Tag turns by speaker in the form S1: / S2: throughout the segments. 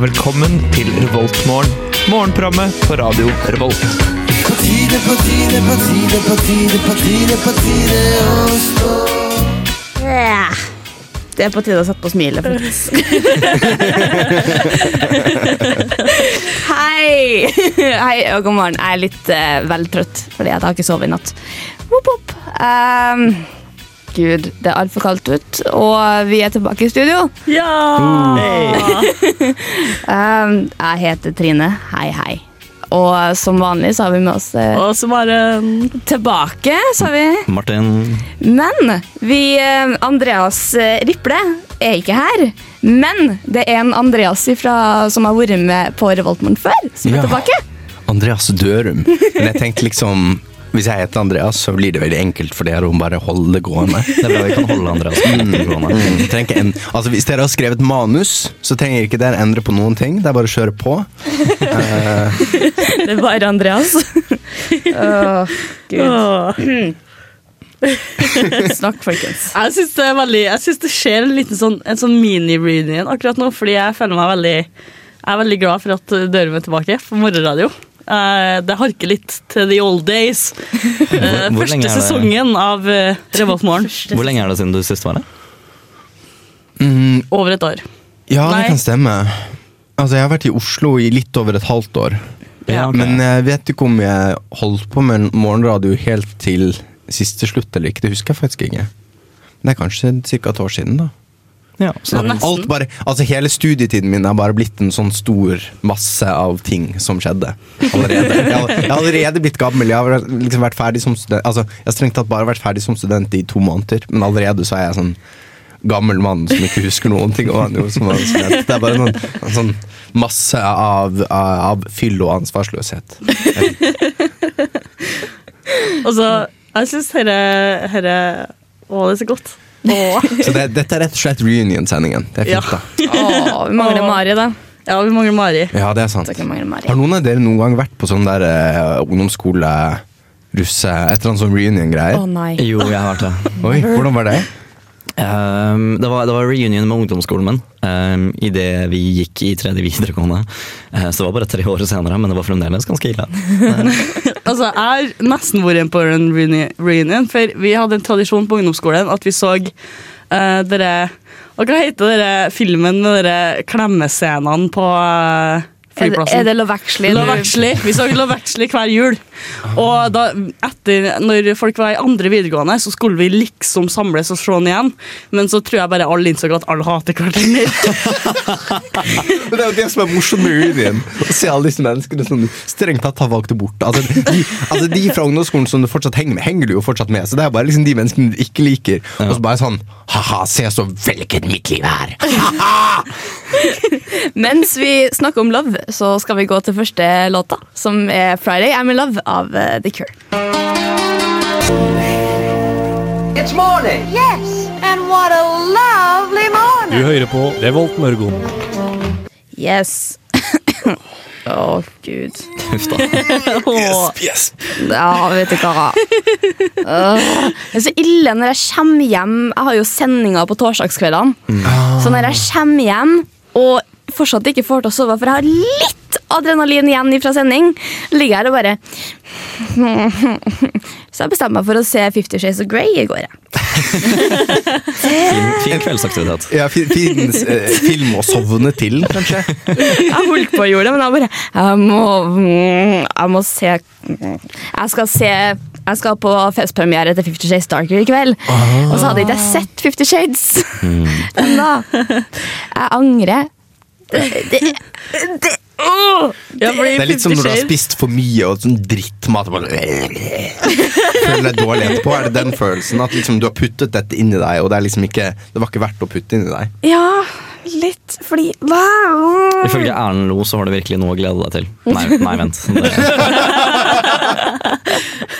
S1: og velkommen til Revoltmorgen. Morgenprogrammet på radio Revolt.
S2: stå. Det er på tide å sette på smilet, faktisk. Hei! Hei og god morgen. Jeg er litt uh, veltrøtt fordi jeg har ikke sovet i natt. Wop, wop. Um, Gud, det er altfor kaldt ut, og vi er tilbake i studio. Ja! Um, jeg heter Trine. Hei, hei. Og som vanlig så har vi med oss eh,
S3: Og så bare
S2: tilbake, sa vi.
S4: Martin
S2: Men vi, eh, Andreas eh, Riple er ikke her. Men det er en Andreas ifra, som har vært med på Revoltmorgen før, som er
S5: Ja.
S2: tilbake.
S5: Andreas Dørum. Men jeg tenkte liksom Hvis jeg heter Andreas, så blir det veldig enkelt for dere å bare holde det gående.
S4: Det er bra vi kan holde Andreas gående.
S5: Mm, Mm. en, altså Hvis dere har skrevet manus, så trenger ikke dere endre på noen ting. Det er bare å kjøre på. uh.
S2: Det er bare Andreas. Åh, Gud.
S3: Oh.
S2: Snakk, folkens.
S3: Jeg syns det, er veldig- jeg synes det skjer en liten sånn, en sånn mini-reunion akkurat nå, fordi jeg føler meg veldig Jeg er veldig glad for at dørene er tilbake på morgenradio. Eh, det harker litt til the old days. Hvor,
S4: hvor
S3: første sesongen av uh, Revoltmorgen.
S4: Hvor lenge er det siden du sist var her?
S5: mm,
S3: Over et år.
S5: ja, det kan stemme. Altså Jeg har vært i Oslo i litt over et halvt år.
S4: Ja, okay.
S5: Men jeg vet ikke om jeg holdt på med morgenradio helt til siste slutt eller ikke. Det husker jeg faktisk ikke. Det er kanskje ca. et år siden, da.
S4: Ja.
S5: Alt bare, altså Hele studietiden min er bare blitt en sånn stor masse av ting som skjedde. Allerede Jeg har, allerede blitt gammel. Jeg har liksom vært ferdig som student Altså Jeg har strengt tatt bare vært ferdig som student i to måneder, men allerede så er jeg sånn gammel mann som ikke husker noen ting. Og han gjorde som var. Det er bare noen, en sånn masse av, av, av fyll og ansvarsløshet.
S3: Og så Jeg syns herre, herre Å, det er så godt.
S5: Så det, dette er rett og slett reunion-sendingen. Det er
S3: Ja.
S5: fint, da.
S2: Åh, vi mangler Mari, da.
S3: Ja, vi mangler Mari.
S5: Ja, det er sant.
S2: Mari.
S5: Har noen av dere noen gang vært på sånn der uh, ungdomsskole, russe, et eller annet sånn reunion-greier?
S2: Å nei.
S4: Jo, jeg har vært det.
S5: Oi, hvordan var det?
S4: Um, det, var, det var reunion med ungdomsskolen min um, idet vi gikk i tredje videregående. Uh, så det var bare tre år senere, men det var fremdeles ganske ille.
S3: Altså, Jeg har nesten vært på en reunion, for vi hadde en tradisjon på ungdomsskolen at vi så uh, dere og Hva heter dere filmen med dere klemmescenene på uh, flyplassen?
S2: er det Love Actually?
S3: Love Actually. Vi Love Actually hver jul. Og da, etter, når folk var i andre videregående, så skulle vi liksom samles og se den igjen. Men så tror jeg bare alle innså at alle hater hverandre.
S5: Det er jo det som er morsomt med Union. Å se alle disse menneskene som strengt tatt har valgt bort. Altså de, altså de fra ungdomsskolen som du fortsatt henger med, henger du jo fortsatt med. Så det er bare liksom de menneskene du ikke liker. Og så bare sånn Ha-ha, se så vellykket mitt liv er!
S2: Mens vi snakker om love, så skal vi gå til første låta, som er 'Friday I'm in Love' av eh, The Cure.
S6: It's morning.
S7: Yes, and what a lovely morning.
S8: Du hører på Revolt Mørgon.
S2: Yes. Å, gud.
S4: Yes, da.
S3: Åh.
S2: Ja, vet du hva. Åh, Det er så ille når jeg kommer hjem Jeg har jo sendinger på torsdagskveldene. Så når jeg kommer hjem og fortsatt ikke får til å sove, for jeg har litt adrenalin igjen fra sending, ligger jeg her og bare Så jeg bestemte meg for å se Fifty Shades of Grey i går. jeg.
S4: Fin, fin kveldsaktivitet.
S5: Ja, fin, fin eh, film å sovne til, kanskje.
S2: Jeg holdt på å gjøre det, men jeg bare Jeg må, jeg må se Jeg skal se jeg skal på festpremiere til Fifty Shades Darker i kveld. Og så hadde ikke jeg sett Fifty Shades ennå. Jeg angrer. Det, det, det!
S3: Ja,
S5: Det er litt som når du har spist for mye og sånn drittmat. Bare, føler deg dårlig etterpå. Er det den følelsen at liksom du har puttet dette inni deg, og det, er liksom ikke, det var ikke verdt å putte inn i deg?
S2: Ja, litt fordi
S4: Ifølge Erlend Lo så har du virkelig noe å glede deg til. Nei, nei vent.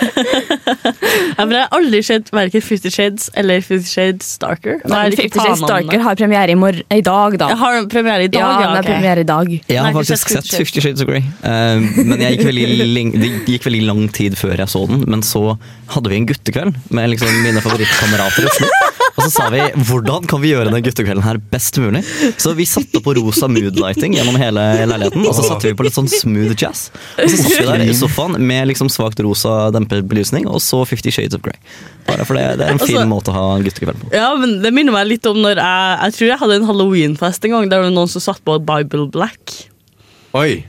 S3: Ja, men jeg har aldri sett verken Fifty Shades eller Fifty Shades Starker. Er ikke
S2: Fifty Shades. Darker har premiere i, i dag, da.
S3: Jeg har premiere i dag,
S2: ja,
S3: ja.
S2: har premiere i dag.
S4: jeg har faktisk
S3: sett
S4: sett Fifty Shades of Grey, uh, men jeg gikk veldig det gikk veldig lang tid før jeg så den. Men så hadde vi en guttekveld med liksom mine favorittkamerater i Oslo. Og så sa vi hvordan kan vi gjøre denne guttekvelden her best mulig? Så vi satte på rosa moodlighting gjennom hele leiligheten, og så satte vi på litt sånn smooth jazz. Og så satt vi der i sofaen med liksom svakt rosa dempet belysning, og så Fifty Shades of Grey. Bare for det, det er en fin
S3: Altså-
S4: måte å ha en guttekveld på.
S3: Ja, men Det minner meg litt om når jeg Jeg tror jeg hadde en halloweenfest en gang der det var noen som satt på Bible Black.
S5: Oi.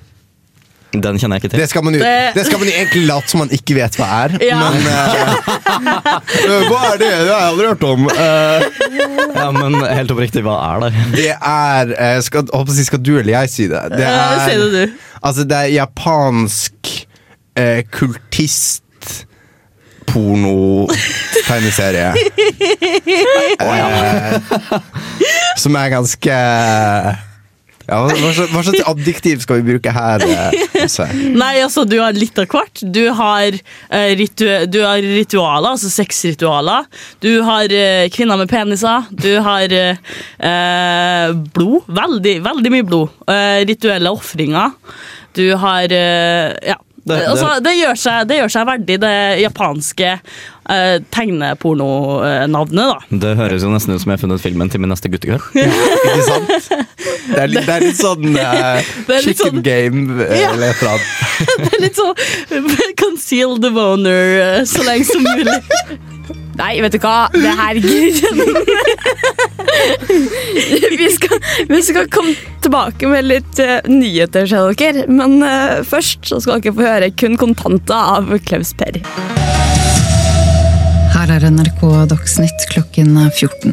S4: Den kjenner jeg ikke til.
S5: Det skal man jo,
S3: Det-
S5: det skal man egentlig late som man ikke vet hva er.
S3: Ja.
S5: Men uh, Hva er det? Det har jeg aldri hørt om. Uh,
S4: Ja, men helt oppriktig, hva er det?
S5: det er uh, skal, håper jeg skal du eller jeg si det? Det
S3: Eh, si det du.
S5: Altså, det er japansk eh, kultist-porno-tegneserie. eh, som er ganske ja, hva, slags- adjektiv skal vi bruke her? Eh,
S3: Nei, altså, du har litt av hvert. Du har, uh, ritu du har ritualer, altså sexritualer. Du har uh, kvinner med peniser. Du har uh, blod. Veldig, veldig mye blod. Rituelle ofringer. Du har Ja.
S4: Det- det-
S3: altså, det, gjør seg, det gjør seg verdig, det japanske eh, tegnepornonavnet, da.
S4: Det høres jo nesten ut som jeg har funnet filmen til min neste guttekveld.
S5: Ikke sant? Det er litt, det er litt sånn eh,
S3: er litt
S5: chicken
S3: sånn-
S5: game eh,
S3: Ja.
S5: eller et eller annet.
S3: Det er litt sånn conceal the boner eh, så lenge som mulig.
S2: Nei, vet du hva? Det her vi, skal, vi skal komme tilbake med litt uh, nyheter, ser dere. Men uh, først så skal dere få høre kun kontanter av Klaus Per.
S8: Her er NRK Dagsnytt klokken 14.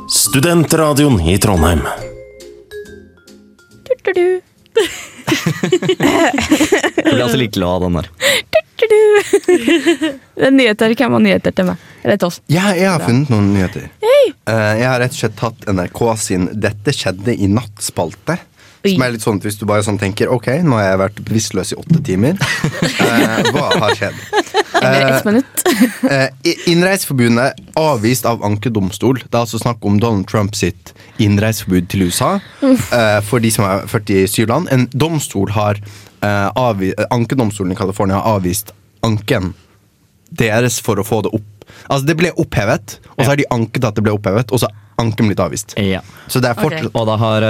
S9: studentradioen i Trondheim.
S4: Jeg blir alltid litt glad av den der.
S2: Det er nyheter. Hvem har nyheter til meg? Eller til oss?
S5: Ja, jeg har funnet noen nyheter. Eh, jeg har rett og slett tatt NRK sin 'Dette skjedde i natt'-spalte.
S2: Oi.
S5: Som er litt sånn at Hvis du bare sånn tenker Ok, nå har jeg vært bevisstløs i åtte timer. Eh, hva har skjedd?
S2: Eller ett minutt?
S5: Eh, i- Innreiseforbudet avvist av ankedomstol. Det er altså snakk om Donald Trump sitt innreiseforbud til USA eh, for de som er født i Syrland. En domstol har eh, avvi Ankedomstolen i California har avvist anken deres for å få det opp. Altså Det ble opphevet, og så har de anket at det ble opphevet, og så anken blitt avvist.
S4: Ja.
S5: Så det er fortsatt
S4: Og da har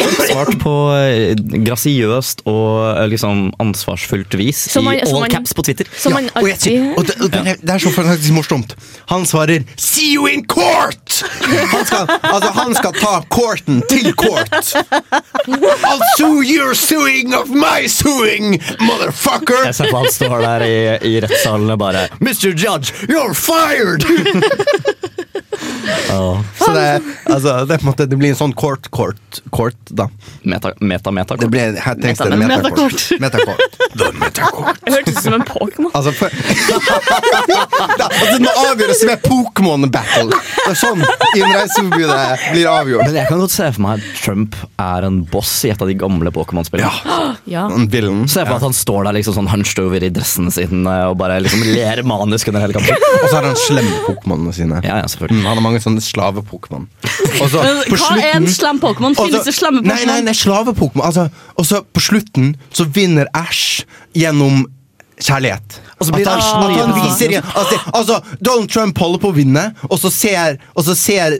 S4: Trump svart på eh, grasiøst og eh, liksom ansvarsfullt vis
S2: Som han-
S4: i all
S2: man,
S4: caps på Twitter.
S2: Som man
S5: Ja, og, jeg, og, det, og det, er, det er så faktisk morsomt. Han svarer 'see you in court'! Han skal, altså, han skal ta courten til court. I'll sue your suing of my suing, motherfucker!
S4: Jeg ser på han står der i, i rettssalen og bare Mr. Judge,
S5: You're fired! Så det, er- altså, det, er måte, det blir en sånn kort, kort, kort, da.
S4: Meta, meta, meta.
S5: Det blir, her trengs det
S3: Meta-
S5: metakort. Metakort. Metakort.
S2: Det hørtes ut som en Pokémon.
S5: Altså, for, da, altså, det må avgjøres ved Pokémon-battle. Det er sånn innreiseforbudet blir avgjort.
S4: Men jeg kan godt se for meg at Trump er en boss i et av de gamle Pokémon-spillene.
S2: Ja.
S5: ja. villain.
S4: Se for meg at han står der liksom sånn hunched over i dressen sin eh, og bare liksom ler manisk under hele kampen.
S5: Og så har han slemme Pokémonene sine.
S4: Ja, ja, selvfølgelig.
S5: Mm, han har mange sånne slave-Pokémon.
S3: Hva er en slem Pokémon? Finnes det slemme
S5: Nei, nei,
S3: Pokémon?
S5: nei slave-Pokémon. Altså, og så på slutten så vinner Ash gjennom kjærlighet.
S4: Og så blir
S5: at han, at han viser igjen altså, altså, Donald Trump holder på å vinne, og så ser, og så ser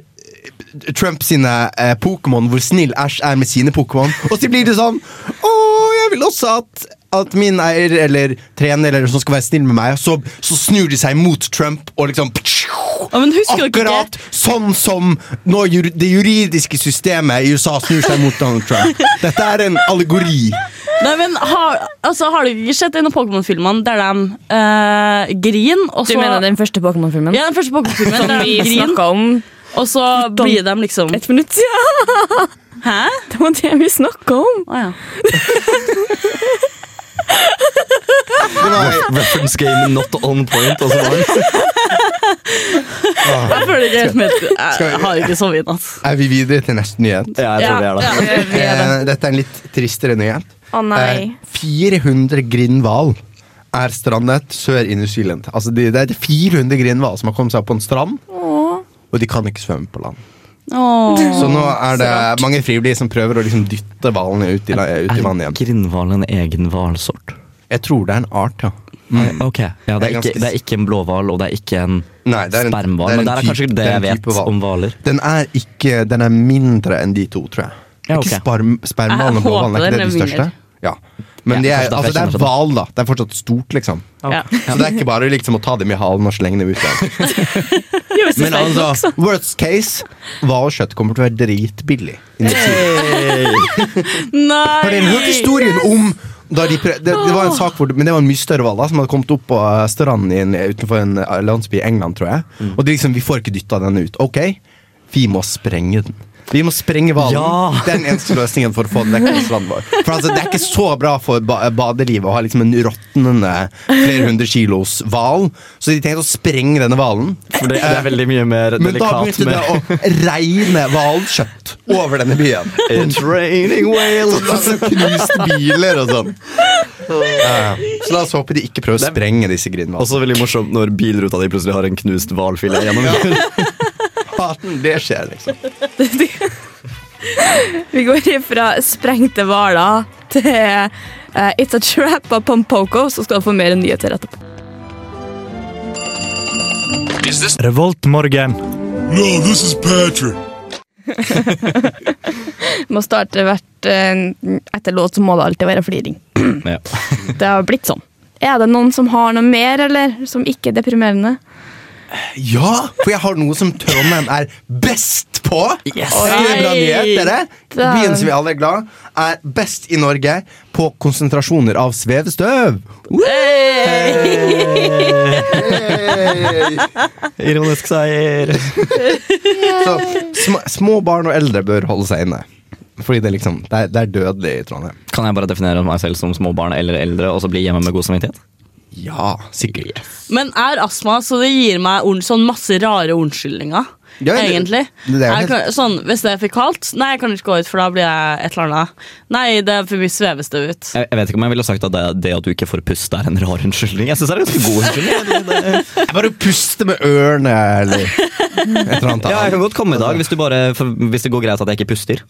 S5: Trump sine eh, Pokémon hvor snill Ash er med sine Pokémon. Og så blir det sånn Å, jeg vil også at at min eier eller trener eller som skal være snill med meg, så, så snur de seg mot Trump og liksom
S3: Ja,
S5: Akkurat sånn som når det juridiske systemet i USA snur seg mot Donald Trump. Dette er en allegori.
S3: Nei, men har, altså, har du ikke sett en av Pokémon-filmene der de uh, griner?
S2: Du mener den første Pokémon-filmen?
S3: Ja, den første Pokémon-filmen
S2: Som
S3: der
S2: vi
S3: de
S2: snakka om
S3: og så blir de liksom
S2: Et minutt ja!
S3: Hæ?
S2: Det var det vi snakka om.
S3: Ah, ja.
S5: Det
S4: Reference game not on point. Altså. så.
S3: Jeg føler ikke helt med Jeg har ikke sovet i natt.
S5: Er vi videre til neste nyhet?
S4: Ja, jeg tror vi er det.
S2: Ja, vi er det.
S5: Eh, Dette er en litt tristere nyhet.
S2: Å nei.
S5: Eh, 400 grindhval er strandet sør i New Zealand. Altså, det, det er 400 grindhval som har kommet seg opp på en strand, og de kan ikke svømme på land.
S3: Åh.
S5: Så nå er det mange frivillige som prøver å liksom dytte hvalene ut i, ut i vannet
S4: Er
S5: igjen.
S4: grindhval en egen hvalsort?
S5: Jeg tror det er en art, ja.
S4: Ok, ja, det,
S5: Det er
S4: er ikke, det er ikke en blåhval, og det er ikke en
S5: Nei, det er en-
S4: spermhval.
S5: det er
S4: Men det er kanskje det
S5: det er
S4: jeg vet om hvaler.
S5: Den er ikke Den er mindre enn de to, tror jeg.
S4: Ja,
S5: Ikke
S4: ok.
S5: sperm, spermhvalen og blåhvalen, er ikke det de
S3: er
S5: største? Ja. Men
S4: Ja,
S5: de er, altså, det er hval, da. Det er fortsatt stort, liksom.
S3: Ja.
S5: Så det er ikke bare liksom å ta dem i halen og slenge dem ut igjen. Men altså, worst case, hvalkjøtt kommer til å være dritbillig.
S3: Nei!
S5: Har dere hørt historien om da de prøv, det, det var en sak hvor, men det var en mye større hval da, som hadde kommet opp på eh, stranden i utenfor en eh, landsby i England, tror jeg.
S4: Mm.
S5: Og det liksom, vi får ikke dytta den ut. Ok, vi må sprenge den. Vi må sprenge hvalen.
S4: Ja.
S5: Det er den eneste løsningen for å få den vekk fra stranden vår. For altså, Det er ikke så bra for ba badelivet å ha liksom en råtnende flere hundre kilos hval, så de tenkte å sprenge denne hvalen.
S4: For det, det er veldig mye mer
S5: Men da
S4: delikat
S5: begynte det å regne hvalkjøtt over denne byen.
S4: It's raining whales.
S5: Altså, Knuste biler og sånn. Ja, Så la oss håpe de ikke prøver å sprenge disse grindhvalene.
S4: Også veldig morsomt når bilruta di plutselig har en knust hvalfilet gjennom.
S5: Haten, det skjer, liksom.
S2: Vi går ifra sprengte hvaler til uh, It's a Trap av Pompoko, så skal du få mer nyheter etterpå.
S1: Revoltmorgen.
S2: Må starte hvert eh, Etter låt så må det alltid være fliring. Det har blitt sånn. Er det noen som har noe mer, eller som ikke er deprimerende?
S5: Ja, for jeg har noe som Trondheim er best på.
S4: Yes.
S5: Og det er bra nyhet, dere. Byen som vi alle er glad er best i Norge på konsentrasjoner av svevestøv. Hey!
S4: Ironisk seier.
S5: Så små, små barn og eldre bør holde seg inne. Fordi det liksom, det er, det er dødelig i Trondheim.
S4: Kan jeg bare definere meg selv som små barn eller eldre og så bli hjemme med god samvittighet?
S5: Ja, sikkert.
S3: Men er astma, så det gir meg sånn masse rare unnskyldninger.
S5: Ja, det-
S3: egentlig.
S5: det er
S3: jeg
S5: helt-
S3: kan, sånn, hvis det er for kaldt Nei, jeg kan ikke gå ut, for da blir jeg et eller annet. Nei, det er for mye svevestøv ut.
S4: Jeg, jeg vet ikke om jeg ville sagt at det, det at du ikke får puste, er en rar unnskyldning. Jeg synes det er en ganske god unnskyldning. Det- det-
S5: Jeg bare puster med ørene, eller et eller annet.
S4: Ja, jeg kan godt komme i dag hvis, du bare, for, hvis det går greit at jeg ikke puster.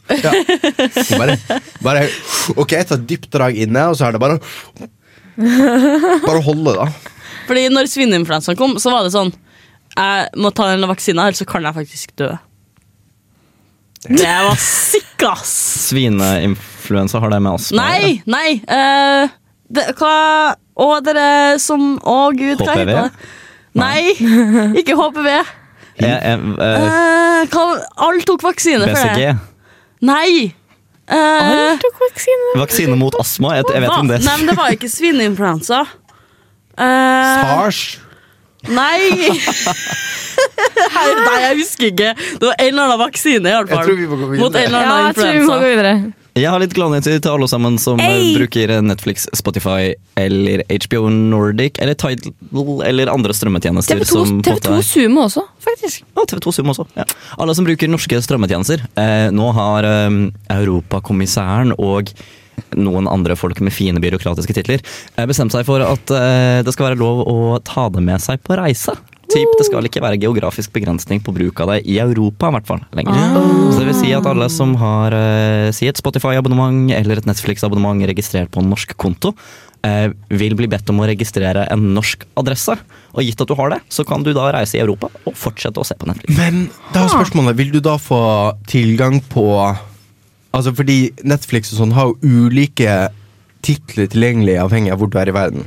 S5: Bare, bare Ok, ta tar dypt drag inne, og så er det bare Bare hold det, da.
S3: Fordi når svineinfluensaen kom, så var det sånn Jeg må ta en vaksine, ellers så kan jeg faktisk dø. Det var sick, ass!
S4: Svineinfluensa har det med astma
S3: Nei, nei Uh, det, Hva Å, dere som Å, gud, hva
S4: HPV?
S3: heter det? Nei, ikke HPV.
S4: Jeg- jeg- uh,
S3: uh, hva, alle tok vaksine for det.
S4: BCG.
S3: Nei. Eh,
S4: Vaksine mot astma. Jeg, jeg vet om det.
S3: Nei, men det var ikke svineinfluensa. Uh,
S5: Sars.
S3: nei. Her, nei, jeg husker ikke. Det var en eller annen vaksine, i hvert
S5: Jeg
S3: fall.
S5: tror vi må gå videre.
S3: Mot en eller annen
S2: jeg tror gå
S3: influensa.
S4: Jeg har litt gladnyheter til alle sammen som eh,
S2: Hey!
S4: bruker Netflix, Spotify eller HBO Nordic eller Tidal eller andre strømmetjenester.
S2: TV2,
S4: som
S2: TV2
S4: måtte...
S2: Sumo også, faktisk.
S4: Ja, TV2 Sumo også. Ja. Alle som bruker norske strømmetjenester. Eh, nå har eh, Europakommissæren og noen andre folk med fine byråkratiske titler eh, bestemt seg for at eh, det skal være lov å ta det med seg på reise. Typ, det skal ikke være geografisk begrensning på bruk av det i Europa, i hvert fall. lenger. Så det vil si at alle som har eh, si et Spotify-abonnement eller et Netflix-abonnement registrert på en norsk konto, eh, vil bli bedt om å registrere en norsk adresse. Og gitt at du har det, så kan du da reise i Europa og fortsette å se på Netflix.
S5: Men da er spørsmålet, vil du da få tilgang på Altså fordi Netflix og sånn har jo ulike titler tilgjengelig avhengig av hvor du er i verden.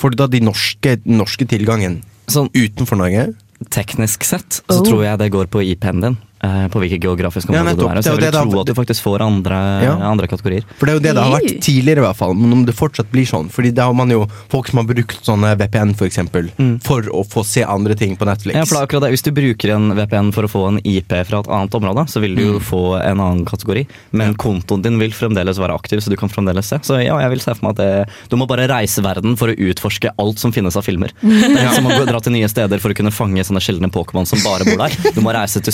S5: Får du da de norske, den norske tilgangen
S4: Sånn
S5: utenfor Norge?
S4: teknisk sett så
S2: Oh.
S4: tror jeg det går på IP-en din. Eh, på hvilket geografisk
S5: Ja,
S4: område du er. Så jeg vil
S5: det det
S4: tro
S5: har-
S4: at du faktisk får andre,
S5: Ja.
S4: andre kategorier.
S5: For det er jo det det har vært tidligere, i hvert fall. Men om det fortsatt blir sånn Fordi det har man jo folk som har brukt sånne VPN for, eksempel, for å få se andre ting på Netflix.
S4: Mm. Ja, for det er akkurat det. Hvis du bruker en VPN for å få en IP fra et annet område, så vil du
S5: Mm.
S4: jo få en annen kategori. Men kontoen din vil fremdeles være aktiv, så du kan fremdeles se. Så ja, jeg vil se for meg at det, du må bare reise verden for å utforske alt som finnes av filmer. Det er som å dra til nye steder for å kunne fange sånne sjeldne Pokémon som bare bor der. Du må reise til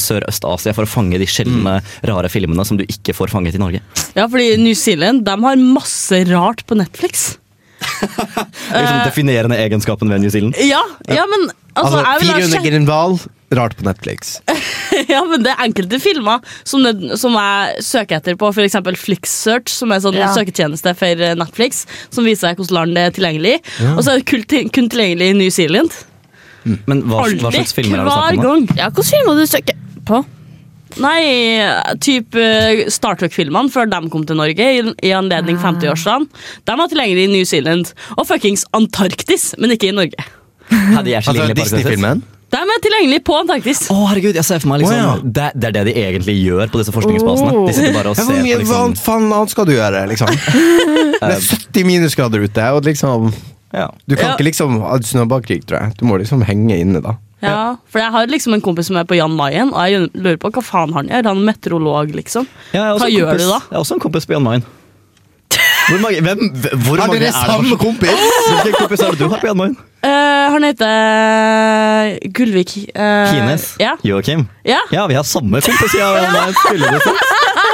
S4: Sørøst-Asia for å fange de sjeldne, rare filmene som du ikke får fanget i Norge.
S3: Ja, fordi New Zealand de har masse rart på Netflix.
S4: Det er liksom definerende egenskapen ved New Zealand.
S3: Ja, ja men altså,
S5: Altså,
S3: jeg vil ha
S5: 400
S3: sjekk-
S5: Grenval, rart på Netflix.
S3: ja, men det er enkelte filmer som, det, som jeg søker etter på f.eks. Flixsearch, som er sånn
S2: Ja.
S3: søketjeneste for eh, Netflix, som viser deg hvilket land det er tilgjengelig i.
S5: Ja.
S3: Og så er det kun, kun tilgjengelig i New Zealand.
S4: Men hva, hva slags filmer er det snakk om?
S2: Ja, hvilke filmer du søker på?
S3: Nei, typ eh, Star Trek-filmene før de kom til Norge i, i anledning 50-årsdagen. De var tilgjengelig i New Zealand og fuckings Antarktis, men ikke i Norge.
S4: Hadde jeg
S5: Altså
S4: tilgjengelige
S5: Disney-filmen.
S3: De er tilgjengelig på Antarktis.
S4: Å herregud, jeg ser for meg liksom,
S5: oh, ja.
S4: det, det er det de egentlig gjør på disse forskningsbasene. De sitter bare og ser
S5: hvor
S4: på liksom,
S5: faen annet skal du gjøre, liksom? Det er 70 minusgrader ute, og liksom
S4: ja.
S5: Du kan
S3: Ja.
S5: ikke liksom ha snøballkrig, tror jeg. Du må liksom henge inne, da.
S3: Ja, for jeg har liksom en kompis som er på Jan Mayen, og jeg lurer på hva faen han gjør. Han er meteorolog, liksom.
S4: Ja,
S3: Hva gjør
S4: kompis,
S3: du da?
S4: Jeg har også en kompis på Jan Mayen. Hvor mange, hvem, hvor mange er det
S5: samme kompis?
S4: Hvilken kompis er det du har på Jan Mayen?
S3: Uh, han heter Gullvik. Uh,
S4: Kines?
S3: Ja.
S4: Joakim?
S3: ja.
S4: Ja, vi har samme kompis på Jan Mayen. Skulle?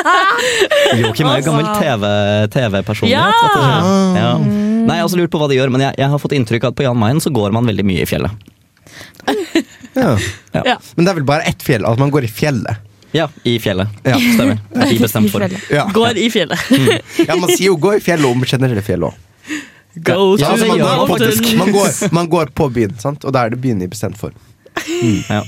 S4: Joakim er jo gammel TV TV-personlighet.
S3: Ja.
S4: ja. Nei, Jeg har også lurt på hva de gjør, men jeg, jeg har fått inntrykk av at på Jan Mayen så går man veldig mye i fjellet.
S5: Ja.
S4: Ja.
S5: Men det er vel bare ett fjell? At man går i fjellet?
S4: Ja, i fjellet.
S5: Ja.
S4: Stemmer. I bestemt form.
S5: Ja,
S3: Går i fjellet.
S5: ja Man sier jo 'gå i fjellet' om generelle fjell òg.
S3: Go
S4: Ja, altså, man
S3: mountain.
S4: faktisk.
S5: Man, går- man går på byen, sant? og da er det byen i bestemt form.
S4: Ja.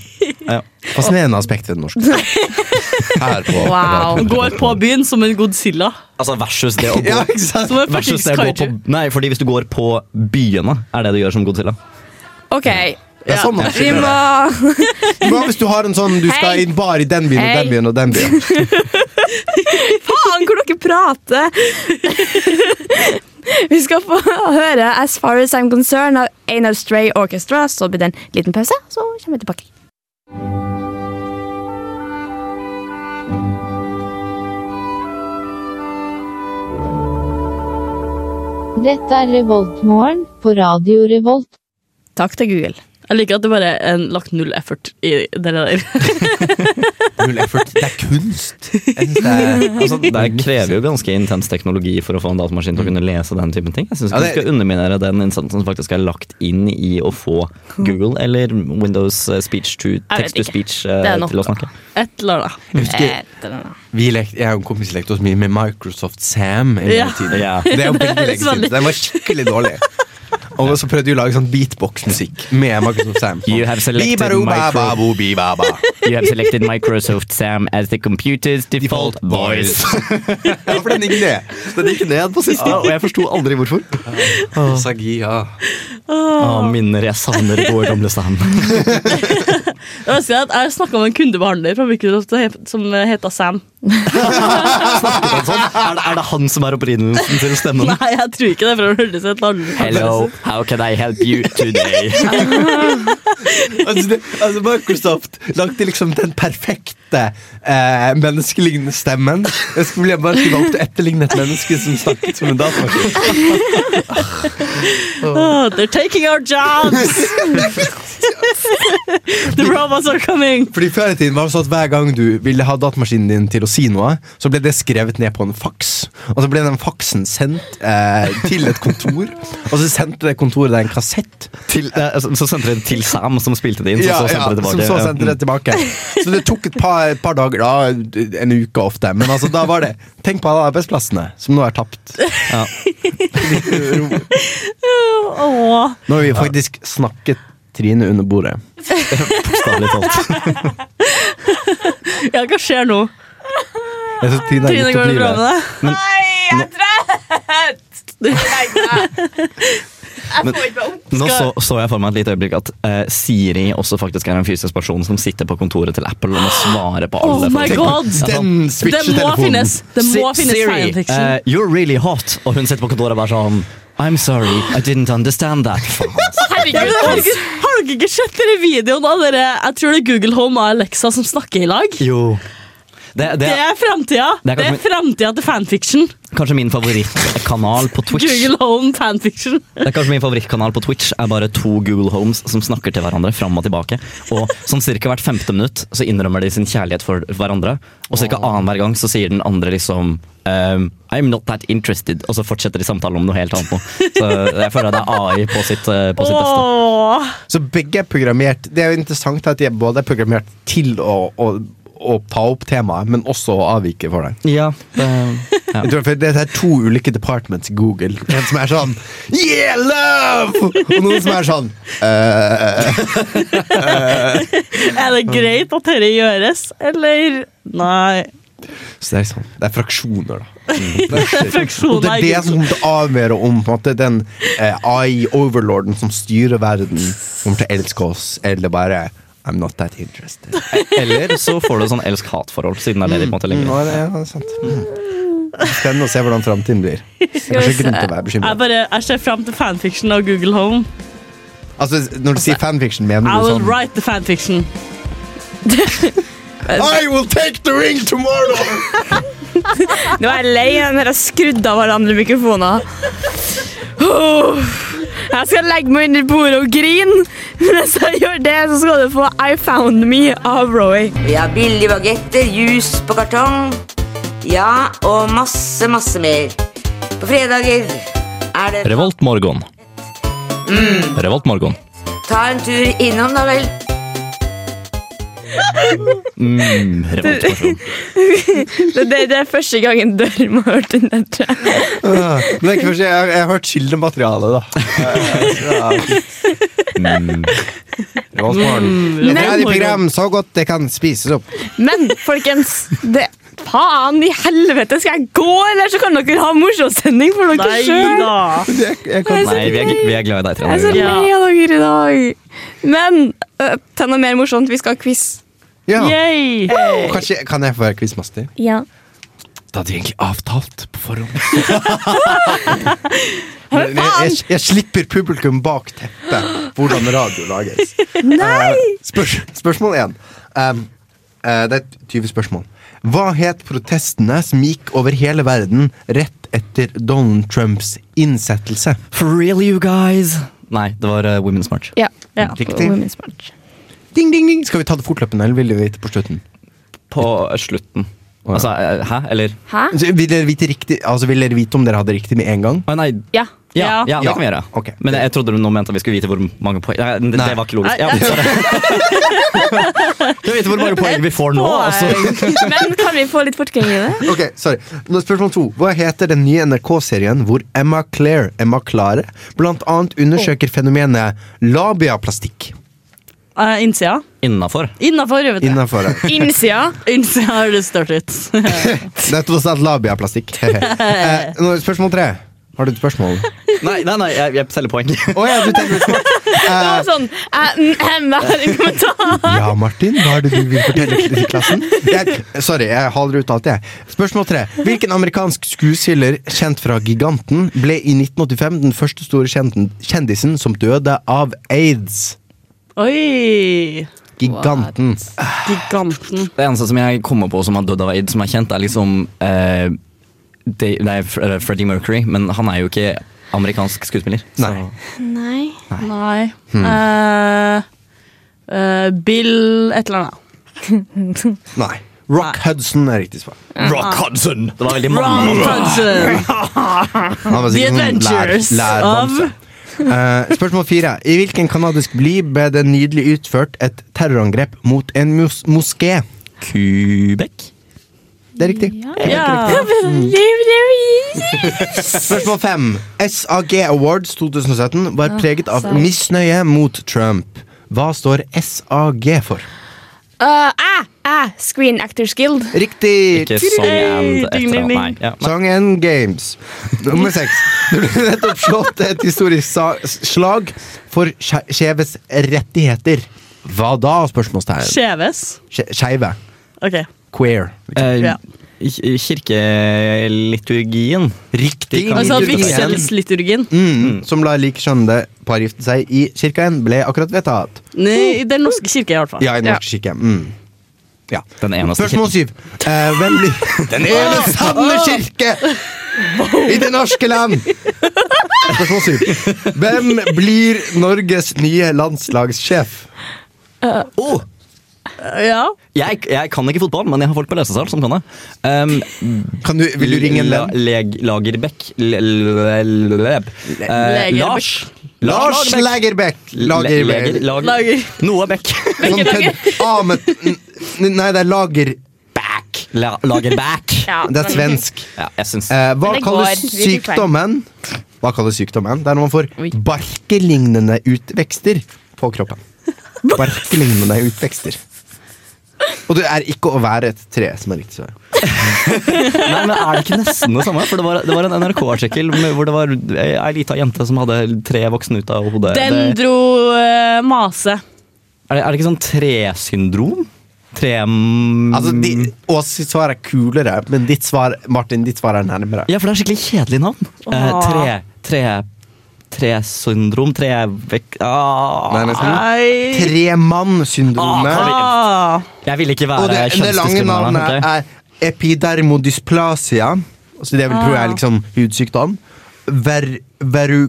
S4: Ja.
S5: Fascinerende aspekt ved det norske. Her på
S2: Wow.
S3: Går på byen som en Godzilla.
S4: Altså versus det å gå
S5: Ja,
S4: Versus det å gå på. Nei, fordi hvis du går på byene, er det du gjør som Godzilla.
S2: Ok,
S5: Det er sånn man skiller det. Hva hvis du har en sånn Du skal
S2: Hei.
S5: bare bar i den byen og
S2: Hei.
S5: den byen og den byen?
S2: Faen, hvor dere prater! Vi skal få høre As Far As I'm Concerned av Einar Stray Orchestra. Så blir det en liten pause, så kommer vi tilbake.
S10: Dette er Revoltmorgen på Radio Revolt.
S2: Takk til Google.
S3: Jeg liker at det bare er en- lagt null effort i det der.
S5: Null effort. Det er kunst. Jeg synes det er
S4: Altså, det krever jo ganske intens teknologi for å få en datamaskin til å kunne lese den typen ting. Jeg syns
S5: Ja,
S4: ikke
S5: det-
S4: skal underminere den innsatsen som faktisk er lagt inn i å få Google eller Windows eh, speech to text to speech eh, til å snakke.
S3: Et eller annet.
S5: Jeg husker
S2: eller annet.
S5: vi lekte, Jeg og en kompis lekte oss mye med Microsoft Sam. En gang
S3: Ja.
S5: i tiden.
S4: Ja.
S5: Det er jo veldig lenge siden. Den var skikkelig dårlig. Og så prøvde vi å lage sånn beatbox-musikk med Microsoft Sam. Sånn.
S4: You have selected
S5: Bibaru-ba-ba-bo.
S4: You have selected Microsoft Sam as the computer's default voice.
S5: Ja, for den gikk ned.
S4: Den gikk ned på siste, og jeg forsto aldri hvorfor.
S5: Sagia.
S4: Å, minner jeg savner vår gamle Sam.
S3: Jeg jeg snakka med en kundebehandler fra Microsoft som heta som heter Sam.
S4: Sånn? Er det, er det han som er opprinnelsen til stemmen?
S3: Nei, jeg tror ikke det, helt annerledes
S4: Hello, how can I help you today?
S5: Altså, det, altså Microsoft lagde liksom den perfekte eh, menneskelignende stemmen. Jeg skulle bare ikke valgt å etterligne et menneske som snakket som en datamaskin.
S3: Oh, they're taking our jobs! The robots are coming!
S5: Fordi Før i tiden var det sånn at hver gang du ville ha datamaskinen din til å si noe, så ble det skrevet ned på en faks. Og så ble den faksen sendt eh, til et kontor, og så sendte det kontoret deg en kassett.
S4: Til, eh, så, så sendte det til Sam, som spilte det inn. Så,
S5: Ja,
S4: så
S5: ja,
S4: sendte dere
S5: som
S4: tilbake.
S5: så sendte det tilbake. Så det tok et par, et par dager, da, en uke ofte. Men altså, da var det Tenk på alle arbeidsplassene som nå er tapt.
S4: Ja.
S5: Nå har vi faktisk snakket Trine under bordet.
S4: Bokstavelig talt.
S3: Ja, hva skjer nå?
S5: Jeg synes Trine er
S3: Trine,
S5: litt
S3: går det bra med deg?
S2: Nei, jeg er trøtt! Legg meg. Jeg får ikke meg opp.
S4: Nå så, så jeg for meg et lite øyeblikk at eh, Siri også faktisk er en fysisk person som sitter på kontoret til Apple og må svare på alle
S3: Oh my
S4: folk.
S3: god!
S5: Den
S3: Det må
S5: switchetelefonen.
S3: finnes! Det må
S4: Si-
S3: finnes
S4: Siri,
S3: fanfiction.
S4: eh, you're really hot. Og hun sitter på kontoret og bare sånn I'm sorry, I didn't understand that. Faen, ass.
S3: Ja, men har, dere, har dere ikke sett denne videoen av dere Jeg tror det er Google Home og Alexa som snakker i lag?
S4: Jo. Det, det
S3: Det
S4: er
S3: er framtida!
S4: Det er
S3: er framtida til fanfiction.
S4: kanskje min favorittkanal på Twitch.
S3: Google Home fanfiction.
S4: Det er kanskje Min favorittkanal på Twitch er bare to Google Homes som snakker til hverandre fram og tilbake. Og sånn cirka hvert femte minutt så innrømmer de sin kjærlighet for hverandre. Og ca. annenhver gang så sier den andre liksom um, I'm not that interested. Og så fortsetter de samtalen om noe helt annet. nå. Så jeg føler at det er AI på sitt, eh, på sitt beste.
S5: Så begge er programmert Det er jo interessant at de er både er programmert til å, å, å ta opp temaet, men også å avvike for det.
S4: Ja, det, ja.
S5: Jeg tror for Det er to ulike departments i Google. En som er sånn Yeah, love! Og noen som er sånn «Øh,
S3: Er det greit at dette gjøres, eller Nei.
S5: Så det er sånn Det er fraksjoner, da. Og
S3: Fraksjoner.
S5: det er det som kommer til å avgjøre om på en måte, den eh, AI-overlorden som styrer verden, kommer til å elske oss, eller bare I'm not that interested.
S4: Eller så får du sånn elsk-hat-forhold, siden det er det de på en måte legger inn.
S5: er ja, det er sant. Mm. Spennende å se hvordan framtiden blir. Det er kanskje grunn til å være
S3: Jeg,
S5: bekymret.
S3: bare, jeg ser fram til fanfiction av Google Home.
S5: Altså, når du sier fanfiction, mener
S3: I
S5: du
S3: will
S5: sånn
S3: write the fanfiction.
S5: I will take the ring tomorrow!
S2: Nå er jeg lei av den skrudd av hverandre mikrofoner. Åh, Jeg skal legge meg under bordet og grine. hvis jeg gjør det, så skal du få I Found Me av Roy.
S11: Vi har billige bagetter, juice på kartong. Ja, og masse, masse mer. På fredager er det
S1: Revoltmorgon. Revoltmorgon.
S11: Ta en tur innom, da vel.
S4: Mm.
S2: Det, det, det er første gangen Dørm har hørt den der, tror jeg.
S5: Ah, Men det er ikke første, jeg, jeg har hørt kildematerialet, da.
S4: Mm.
S5: Revoltmorgen.
S2: Men-
S5: Et radio program så godt det kan spises opp.
S2: Men folkens, det Faen i helvete, skal jeg gå, eller så kan dere ha morsom sending for dere sjøl? er
S4: Nei, vi er, vi er glad i deg,
S2: Jeg er så lei av dere i dag. Men uh, til noe mer morsomt, vi skal ha quiz.
S5: Ja.
S3: Yay!
S5: Og Kanskje kan jeg få være quizmaster?
S2: Ja.
S5: Det hadde vi egentlig avtalt på forhånd. Men jeg, jeg, jeg slipper publikum bak teppet hvordan radio lages.
S2: Nei!
S5: Uh, spørs, spørsmål én. Um, uh, det er 20 spørsmål. Hva het protestene som gikk over hele verden rett etter Donald Trumps innsettelse?
S4: For real, you guys? Nei, det var uh, Women's March.
S2: Ja.
S3: Ja.
S2: Women's March.
S5: Ding, ding, ding. Skal vi ta det fortløpende, eller vil du vite på slutten?
S4: På slutten. Altså, eh, hæ? Eller?
S2: Hæ?
S5: Så Vil dere vite riktig Altså vil dere vite om dere hadde riktig med en gang?
S4: Å nei,
S2: Ja.
S4: ja,
S3: Ja.
S4: ja, det
S5: Ja.
S4: kan vi gjøre.
S5: Ok.
S4: Men jeg, jeg trodde du nå mente at vi skulle vite hvor mange poeng Nei, det,
S5: Nei.
S4: det var ikke logisk. Ja, sorry. Jeg vet hvor mange poeng vi får nå. Altså.
S2: Men kan vi få litt fortgang i det?
S5: Ok, sorry Nå Spørsmål to Hva heter den nye NRK-serien hvor Emma Claire Emma Klare blant annet undersøker fenomenet labiaplastikk?
S3: Uh, innsida.
S4: Innafor.
S3: Innafor, vet du.
S5: Innenfor ja.
S2: Innsida.
S3: Innsida har det ut.
S5: Det er tross alt labiaplastikk. uh, spørsmål tre. Har du et spørsmål?
S4: Nei, nei, nei, jeg, jeg selger poeng.
S5: oh, ja, du tenker smart.
S2: Det var sånn eh, Jeg har en kommentar.
S5: Ja, Martin, hva er det du vil fortelle til klassen? Jeg, sorry, jeg haler ut alt, jeg. Spørsmål tre. Hvilken amerikansk skuespiller kjent fra Giganten ble i 1985 den første store kjendisen som døde av aids?
S3: Oi!
S5: Giganten.
S3: Giganten.
S4: Det eneste som jeg kommer på som har dødd av aids, som er kjent, er liksom eh, det, det er eh, Freddie Mercury, men han er jo ikke amerikansk skuespiller. så-
S5: Nei.
S2: Nei.
S3: Nei.
S5: Hmm.
S3: Uh, uh, Bill et eller annet.
S5: Nei. Rock Hudson er riktig svar.
S4: Rock Hudson! Det var veldig mange.
S5: Rock Hudson.
S3: The
S5: sikkert sånn
S3: Adventures
S5: lærbamse. Eh, spørsmål fire. I hvilken kanadisk bli ble det nydelig utført et terrorangrep mot en mos moské?
S4: Quebec?
S5: Det er riktig.
S3: Ja.
S5: Spørsmål fem. SAG Awards 2017 var preget av misnøye mot Trump. Hva står SAG for?
S2: Uh, æ, Æ, Screen Actors Guild.
S5: Riktig!
S4: Ikke Song and et
S3: ding,
S4: eller
S3: ding,
S4: annet. Nei. Ja.
S5: Song and Games. Nummer seks. Det ble nettopp slått et historisk sa- slag for skje- skjeves rettigheter. Hva da? spørsmålstegn.
S3: Skjeves.
S5: Skje- Skeive.
S3: Ok.
S5: Queer.
S4: Eh,
S3: Ja.
S4: i- Kirkeliturgien.
S5: Riktig.
S3: Altså
S5: Liturgien.
S3: vigselsliturgien.
S5: Mm, som lar likekjønnede par gifte seg i kirken, ble akkurat vedtatt.
S3: Nei, I Den norske kirke, i hvert fall.
S5: Ja, i Den norske kirke. Mm. Ja.
S4: Den eneste
S5: Spørsmål syv. Eh, hvem blir Den ene sanne kirke i det norske land? Spørsmål syv. Hvem blir Norges nye landslagssjef?
S4: Oh,
S3: Ja.
S4: jeg, jeg kan ikke fotball, men jeg har folk på lesesal som kan det. Um,
S5: Kan du, vil du ringe en venn?
S4: Leg, Lagerbäck Le- le- le- le- eh,
S3: Lagerbäck.
S4: Lars.
S5: Lars Lagerbäck.
S4: Lager,
S5: Lagerbäck.
S4: lager,
S3: Lager.
S4: Noe Beck.
S5: Ah, men Nei, det er Lagerback.
S4: La, Lagerbäck.
S2: Ja,
S5: Det er svensk.
S4: Ja, jeg syns
S5: Eh, hva kalles sykdommen? Hva kalles sykdommen? Det er når man får barkelignende utvekster på kroppen. Barkelignende utvekster. Og det er ikke å være et tre som er riktig svar.
S4: Nei, men Er det ikke nesten det samme? For Det var, det var en NRK-artikkel hvor det var ei lita jente som hadde tre voksne ut av hodet. Dendro
S3: uh, mase.
S4: er, det, er det ikke sånn tresyndrom? Tre...
S5: Altså, de, Ås sitt svar er kulere, men ditt svar Martin, ditt svar er nærmere.
S4: Ja, for det er skikkelig kjedelig navn. Eh, tre Tre Tresyndrom. Tre vekk... Ah.
S5: Nei, nesten.
S3: Nei.
S5: Tremann-syndromet.
S3: Ah.
S4: Jeg ville ikke være
S5: det, det lange navnet er epidermodysplasia. Altså det vil, tror jeg er liksom hudsykdom. Ver, veru,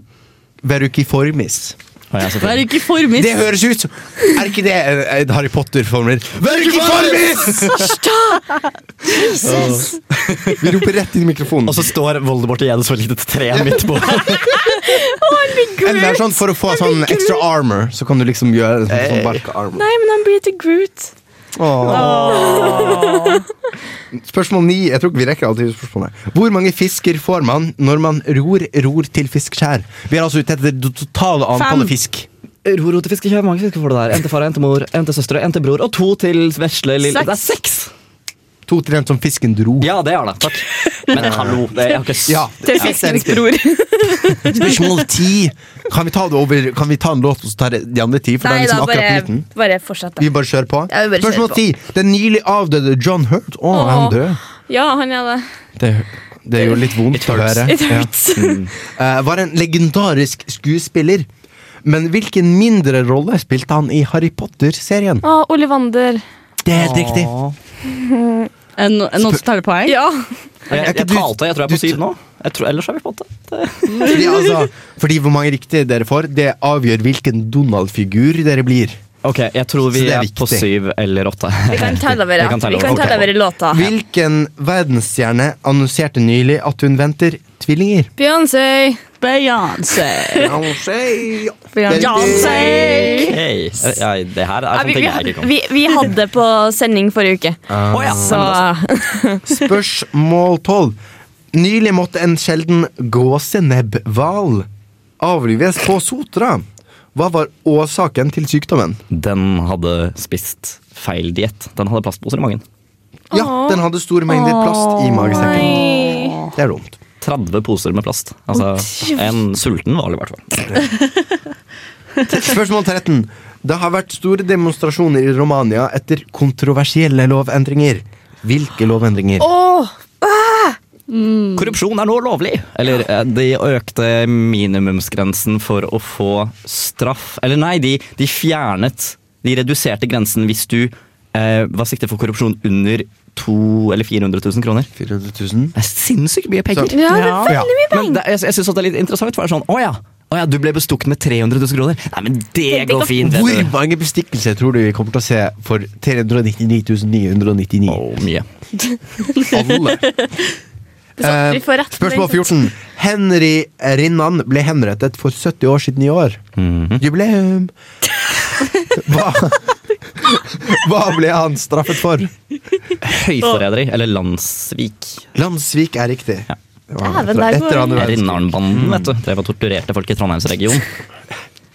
S5: verukiformis.
S4: Verukiformis?
S3: Det
S5: høres ut som Er ikke det en Harry Potter-formel? Verukiformis! Vi roper rett inn i mikrofonen.
S4: Og så står Voldemort igjen som et lite tre midt på.
S5: Eller er sånn For å få sånn extra armor, så kan du liksom gjøre sånn, sånn bark-armor.
S2: Nei, men han blir til Groot.
S5: Spørsmål ni. Jeg tror ikke vi rekker alltid spørsmålet. Hvor mange fisker får man når man ror ror til fiskeskjær? Vi er altså ute etter det totale antallet
S3: Fem.
S5: fisk.
S4: Roro til fiskekjøp, mange fisker får det der. En til far, en til mor, en til søstre, en til bror, og to til vesle lille
S3: Seks.
S4: Det er seks!
S5: To til den som fisken dro.
S4: Ja, det er det. Takk. Men hallo, det, er har ikke
S5: Ja,
S2: Til
S5: det er
S2: fiskens bror.
S5: Spørsmål ti. Kan vi ta det over Kan vi ta en låt og så tar de andre ti? For det
S2: Nei
S5: liksom
S2: da,
S5: liksom akkurat
S2: bare,
S5: midten.
S2: bare fortsett.
S5: Vi bare kjører på.
S2: Ja, vi bare
S5: Spørsmål
S2: på.
S5: ti. Den nylig avdøde John Hurt. Å, er han død?
S2: Ja, han er det.
S5: Det, det gjør litt vondt å høre.
S2: It
S5: Ja.
S2: hurts.
S5: Eh, var en legendarisk skuespiller. Men hvilken mindre rolle spilte han i Harry Potter-serien?
S2: Å, Ollivander.
S5: Det er helt riktig.
S3: Er det noen som tar poeng?
S2: Ja.
S4: Jeg, jeg, jeg talte, jeg tror jeg er på syv nå. Jeg tror, ellers er vi på åtte. Det-
S5: Fordi, altså, fordi hvor mange riktige dere får, det avgjør hvilken Donald-figur dere blir.
S4: Ok, jeg tror vi
S5: er
S4: er, på syv eller åtte.
S2: Vi kan telle over,
S4: Vi
S2: ja.
S4: kan telle
S2: Vi kan telle over okay. låta.
S5: Hvilken verdensstjerne annonserte nylig at hun venter tvillinger?
S2: Beyoncé.
S3: Beyoncé.
S2: Beyoncé.
S4: Hei. Ja, det her er sånne ting jeg ikke kan.
S2: vi, vi hadde på sending forrige uke,
S4: Å ja,
S2: så
S5: Spørsmål 12. Nylig måtte en sjelden gåsenebbhval avlives på Sotra. Hva var årsaken til sykdommen?
S4: Den hadde spist feil diett. Den hadde plastposer i magen.
S5: Ja, den hadde store mengder plast i magesekken. Det er dumt.
S4: 30 poser med plast. Altså, En sulten hval, i hvert fall.
S5: Spørsmål 13. Det har vært store demonstrasjoner i Romania etter kontroversielle lovendringer. Hvilke lovendringer?
S2: Åh,
S4: Korrupsjon er nå lovlig! Eller eh, de økte minimumsgrensen for å få straff Eller nei, de, de fjernet De reduserte grensen hvis du eh, var siktet for korrupsjon under to eller 400 000 kroner.
S5: 400 000.
S4: Det er sinnssykt mye penger!
S5: Så-
S2: ja, det er veldig mye
S4: Men
S2: penger.
S4: det, jeg, jeg synes det er litt interessant, for det er sånn Å ja! Å ja, du ble bestukket med 300 000 kroner! Nei, men det
S2: Det
S4: går fint!
S5: Hvor mange bestikkelser tror du vi kommer til å se for 399 999?
S4: Oh, mye.
S5: Alle.
S2: Så vi får rett på
S5: Spørsmål 14. Henry Rinnan ble henrettet for 70 år siden i år.
S4: Mhm.
S5: Jubileum! Hva, hva ble han straffet for?
S4: Høyforræderi, eller landssvik.
S5: Landsvik er riktig.
S4: Ja.
S5: Det var
S2: Dæven,
S5: etter,
S2: går
S5: andre verdenskrig.
S4: Rinnarnbanden, vet du. Drev og torturerte folk i Trondheimsregionen.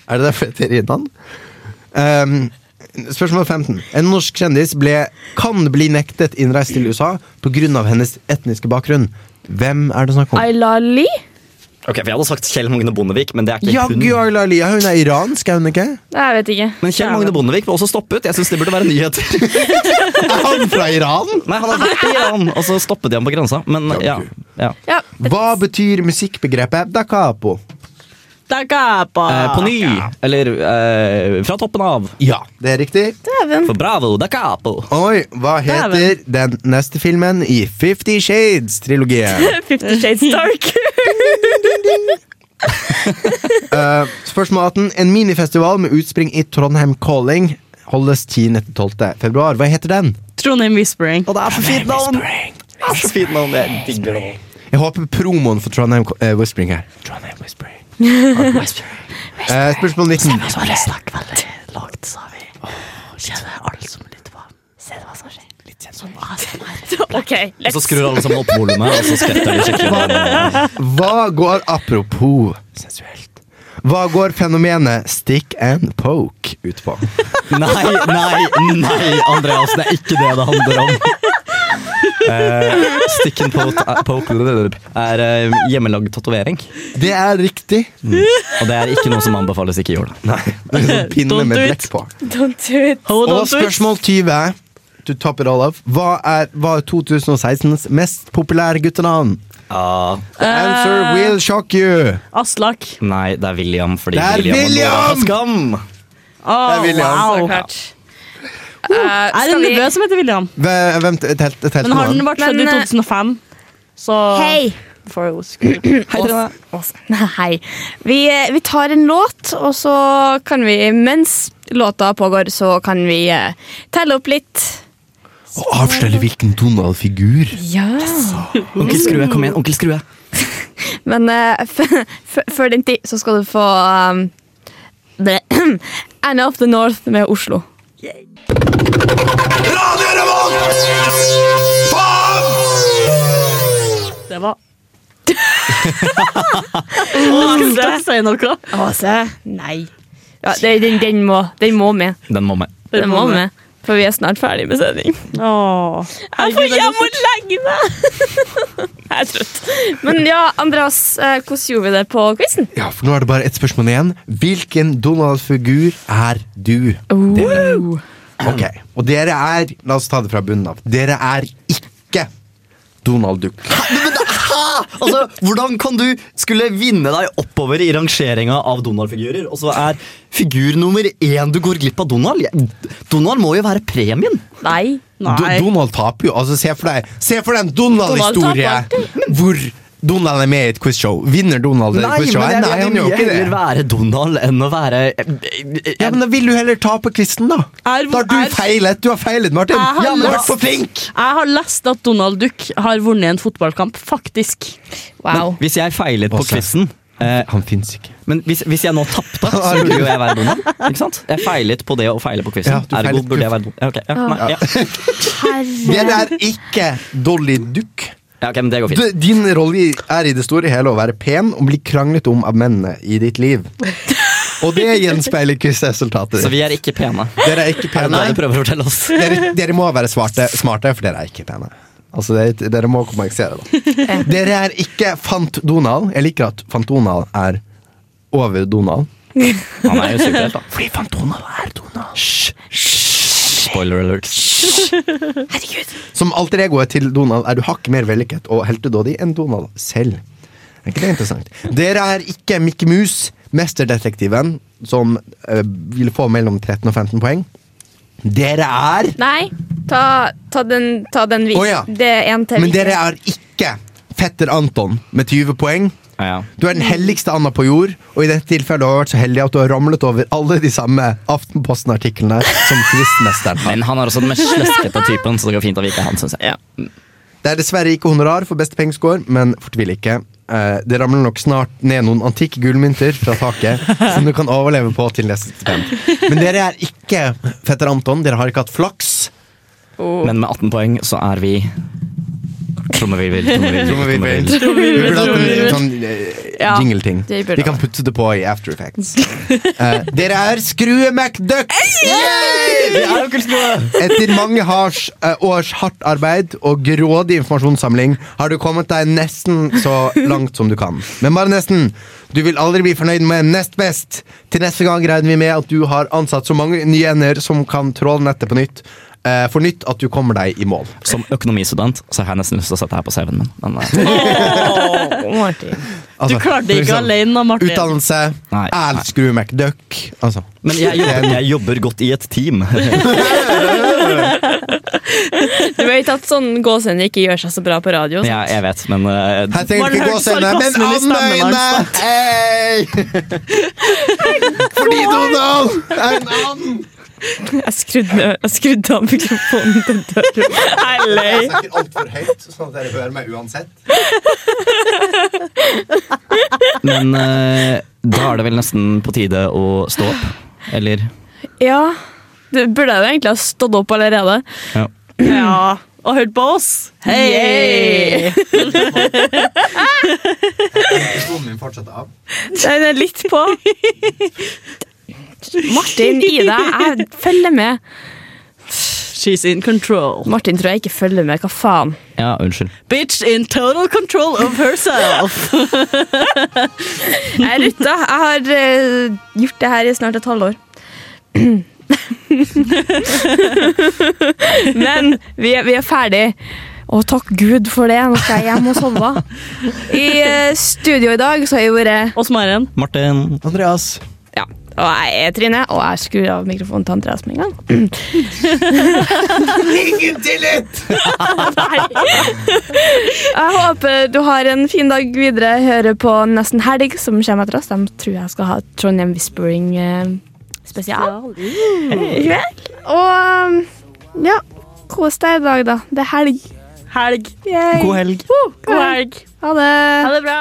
S5: Er det derfor det heter Rinnan? Um, Spørsmål 15. En norsk kjendis ble, kan bli nektet innreise til USA pga. hennes etniske bakgrunn. Hvem er det snakk om?
S2: Ayla?
S4: Ok, for Jeg hadde sagt Kjell Magne Bondevik, men det er ikke
S5: Jaggu
S4: hun.
S5: Lia, hun er iransk, er hun ikke?
S2: Nei, Jeg vet ikke.
S4: Men Kjell Magne Bondevik var også stoppet. Jeg synes det burde være nyheter.
S5: Er han fra Iran?
S4: Nei, han har vært i Iran, og så stoppet de ham på grensa. Men ja, ja.
S2: Ja,
S5: Hva betyr musikkbegrepet da capo?
S3: Takapa.
S4: Eh, på ny, eller eh, fra toppen av.
S5: Ja, det er riktig.
S2: dæven.
S4: For bravo, da capo.
S5: Oi, hva heter den neste filmen i Fifty Shades-trilogien?
S2: Fifty Shades Dark.
S5: Eh, spørsmål 18. En minifestival med utspring i Trondheim Calling holdes 10.-12. februar. Hva heter den?
S3: Trondheim Whispering.
S4: Og det er så fint navn! Det er så fint navn, Jeg digger det.
S5: Jeg håper promoen for Trondheim uh, Whispering her. Trondheim Whispering. Eh, spørsmål 19.
S3: Bare snakk veldig lagt, sa vi. Kjenner alle som lytter på. Se hva som Sånn ASMR.
S2: Ok,
S4: Og så skrur alle sammen opp volumet, og så skvetter de skikkelig.
S5: Hva går apropos sensuelt Hva går fenomenet stick and poke ut på?
S4: Nei, nei, nei, Andreas, det er ikke det det handler om. Uh, stick and poke, eh, poke er uh, hjemmelagd tatovering.
S5: Det er riktig.
S4: Og det er ikke noe som anbefales ikke gjør det.
S5: Nei, det er sånn pinne
S3: Don't
S5: med
S3: do it.
S5: blekk på.
S2: Don't do it.
S3: Hold
S5: Og spørsmål 20. To top it all off. Hva er, var 2016s mest populære guttenavn?
S4: Ah,
S5: The answer will shock you.
S3: Aslak.
S4: nei, det er William fordi
S5: Det er
S4: William,
S5: William!
S4: skam.
S3: Oh,
S5: Det er William.
S3: Wow.
S2: Ja.
S3: Uh, er
S2: det
S3: en
S2: vi-
S3: nevø som heter William.
S5: Hvem, et helt, et helt
S3: Men han
S5: den
S3: ble født i
S2: eh,
S3: 2005. Så
S2: Hei!
S4: Hei,
S2: Nei. Vi, vi tar en låt, og så kan vi, mens låta pågår, så kan vi eh, telle opp litt.
S5: Å avsløre hvilken Donald-figur.
S2: Ja.
S4: Onkel Skrue, kom igjen. Onkel Skrue.
S2: Men f- før den tid så skal du få um, det, Anna of the North med Oslo.
S3: Det var Skulle du si noe?
S2: Åse? Nei. Ja, det, den, den, må, den må med.
S4: Den må med.
S2: Den må med. For vi er snart ferdig med sending.
S3: Åh.
S2: Jeg får hjem og legge meg! Jeg er trøtt. Men ja, Andreas, eh, hvordan gjorde vi det på quizen?
S5: Ja, for nå er det bare ett spørsmål igjen. Hvilken Donald-figur er du? Dere. Ok, Og dere er La oss ta det fra bunnen av. Dere er ikke Donald Duck.
S4: Altså, Hvordan kan du skulle vinne deg oppover i rangeringa av Donald-figurer, og så er figur nummer én du går glipp av Donald? Donald må jo være premien.
S2: Nei.
S3: Nei.
S5: Do Donald taper jo. Altså, se for deg Se for deg en Donald-historie
S2: Donald
S5: hvor Donald er med i et quizshow. Vinner Donald et
S4: Nei,
S5: quizshow?
S4: men jeg
S5: Nei,
S4: vil
S5: han gjør ikke
S4: heller være Donald enn å være
S5: Ja, men Da vil du heller tape quizen, da.
S3: Er-
S5: Da har du
S3: er-
S5: feilet. Du har feilet, Martin.
S3: Jeg har
S5: Ja, men
S3: lest-
S5: flink!
S3: Jeg har lest at Donald Duck har vunnet en fotballkamp, faktisk.
S2: Wow.
S4: Hvis jeg feilet på quizen eh,
S5: Han fins ikke.
S4: Men hvis, hvis jeg nå tapte, så burde jo jeg være Donald. Ikke sant? Jeg feilet på det å feile på quizen.
S5: Ja, du
S4: Ergo burde jeg være Donald. Ja, ja, nei, ja.
S5: Det er ikke Dolly Duck.
S4: Ja, okay, men det går fint.
S5: Du, Din rolle er i det store hele å være pen og bli kranglet om av mennene i ditt liv. Og det gjenspeiler quizresultatet
S4: Så vi er ikke pene.
S5: Dere er ikke
S4: Er det
S5: pene.
S4: det prøver å fortelle oss?
S5: Dere, dere må være smarte, smarte, for dere er ikke pene. Altså, dere, dere må kommunisere, da. Dere er ikke Fant Donald. Jeg liker at Fant Donald er over Donald.
S4: Han er jo superhelt, da.
S5: Fordi Fant Donald er Donald.
S4: Spoiler alert.
S5: Som alter egoet til Donald er du hakket mer vellykket og heltedådig enn Donald selv. Er ikke det interessant? Dere er ikke Mikke Mus, mesterdetektiven, som øh, vil få mellom 13 og 15 poeng. Dere er
S2: Nei, ta, ta den, ta den vis.
S5: Å, ja.
S2: Det er en til.
S5: Men dere er ikke Fetter Anton med 20 poeng.
S4: Ja, ja.
S5: Du er den helligste anda på jord, og i dette tilfellet har du vært så heldig at du har ramlet over alle de samme Aftenposten-artiklene som quizmesteren.
S4: Men han er også den mest sleskete typen, så det går fint å vite han, synes jeg.
S5: Det er dessverre ikke honorar for beste pengescore, men fortvil ikke. Eh, det ramler nok snart ned noen antikke gullmynter fra taket som du kan overleve på til neste stipend. Men dere er ikke fetter Anton. Dere har ikke hatt flaks.
S4: Men med 18 poeng så er vi Trommevirvel. trommevirvel.
S5: Vi burde hatt en sånn
S2: uh,
S5: jingle-ting. Vi kan putte det på i After Effects. Uh, dere er Skrue McDuck! Etter mange hars, uh, års hardt arbeid og grådig informasjonssamling har du kommet deg nesten så langt som du kan. Men bare nesten. Du vil aldri bli fornøyd med nest best. Til neste gang regner vi med at du har ansatt så mange nye ender som kan tråle nettet på nytt. Eh, for nytt at du kommer deg i mål.
S4: Som økonomistudent så har jeg nesten lyst til å sette her på CV-en min. Men, eh,
S2: Åh, Martin.
S5: Altså,
S3: Du klarte det ikke
S5: liksom,
S3: alene, Martin.
S5: Utdannelse, Erl. Skrue McDuck. Altså.
S4: men jeg, jobber, jeg jobber godt i et team.
S2: Du vet at sånn gåsehender ikke gjør seg så bra på radio.
S4: Ja, jeg vet, men uh,
S5: Her trenger ikke
S3: hørt
S5: men andøyne! Hey! Fordi Donald er en and!
S2: Jeg skrudde, jeg skrudde av mikrofonen til døren. Jeg
S5: snakker altfor høyt, sånn at dere hører meg uansett.
S4: Men eh, da er det vel nesten på tide å stå opp. Eller
S2: Ja, du burde jo egentlig ha stått opp allerede.
S4: ja.
S3: Ja, og hørt på oss. Hei!
S5: Mikrofonen min fortsetter av.
S2: Den er litt på. Martin, Ida, jeg følger med.
S3: She's in control.
S2: Martin tror jeg ikke følger med. Hva faen?
S4: ja, unnskyld.
S3: Bitch in total control of herself.
S2: Jeg er Rutta. Jeg har uh, gjort det her i snart et halvår. Men vi er, vi er ferdig. Og takk Gud for det. Nå skal jeg hjem og sove. I uh, studio i dag så har jeg vært
S3: Og Maren.
S4: Martin.
S5: Andreas.
S2: Og jeg er Trine, og jeg skrur av mikrofonen til Andreas med en gang.
S5: Ingen tillit!
S2: Jeg håper du har en fin dag videre. Hører på Nesten helg, som kommer etter oss. De tror jeg skal ha Trondheim Whispering eh, spesial. I kveld. Og ja, kos deg i dag, da. Det er helg.
S3: Helg.
S2: Yay.
S4: God helg.
S3: God helg.
S2: Ha det.
S3: Ha det bra.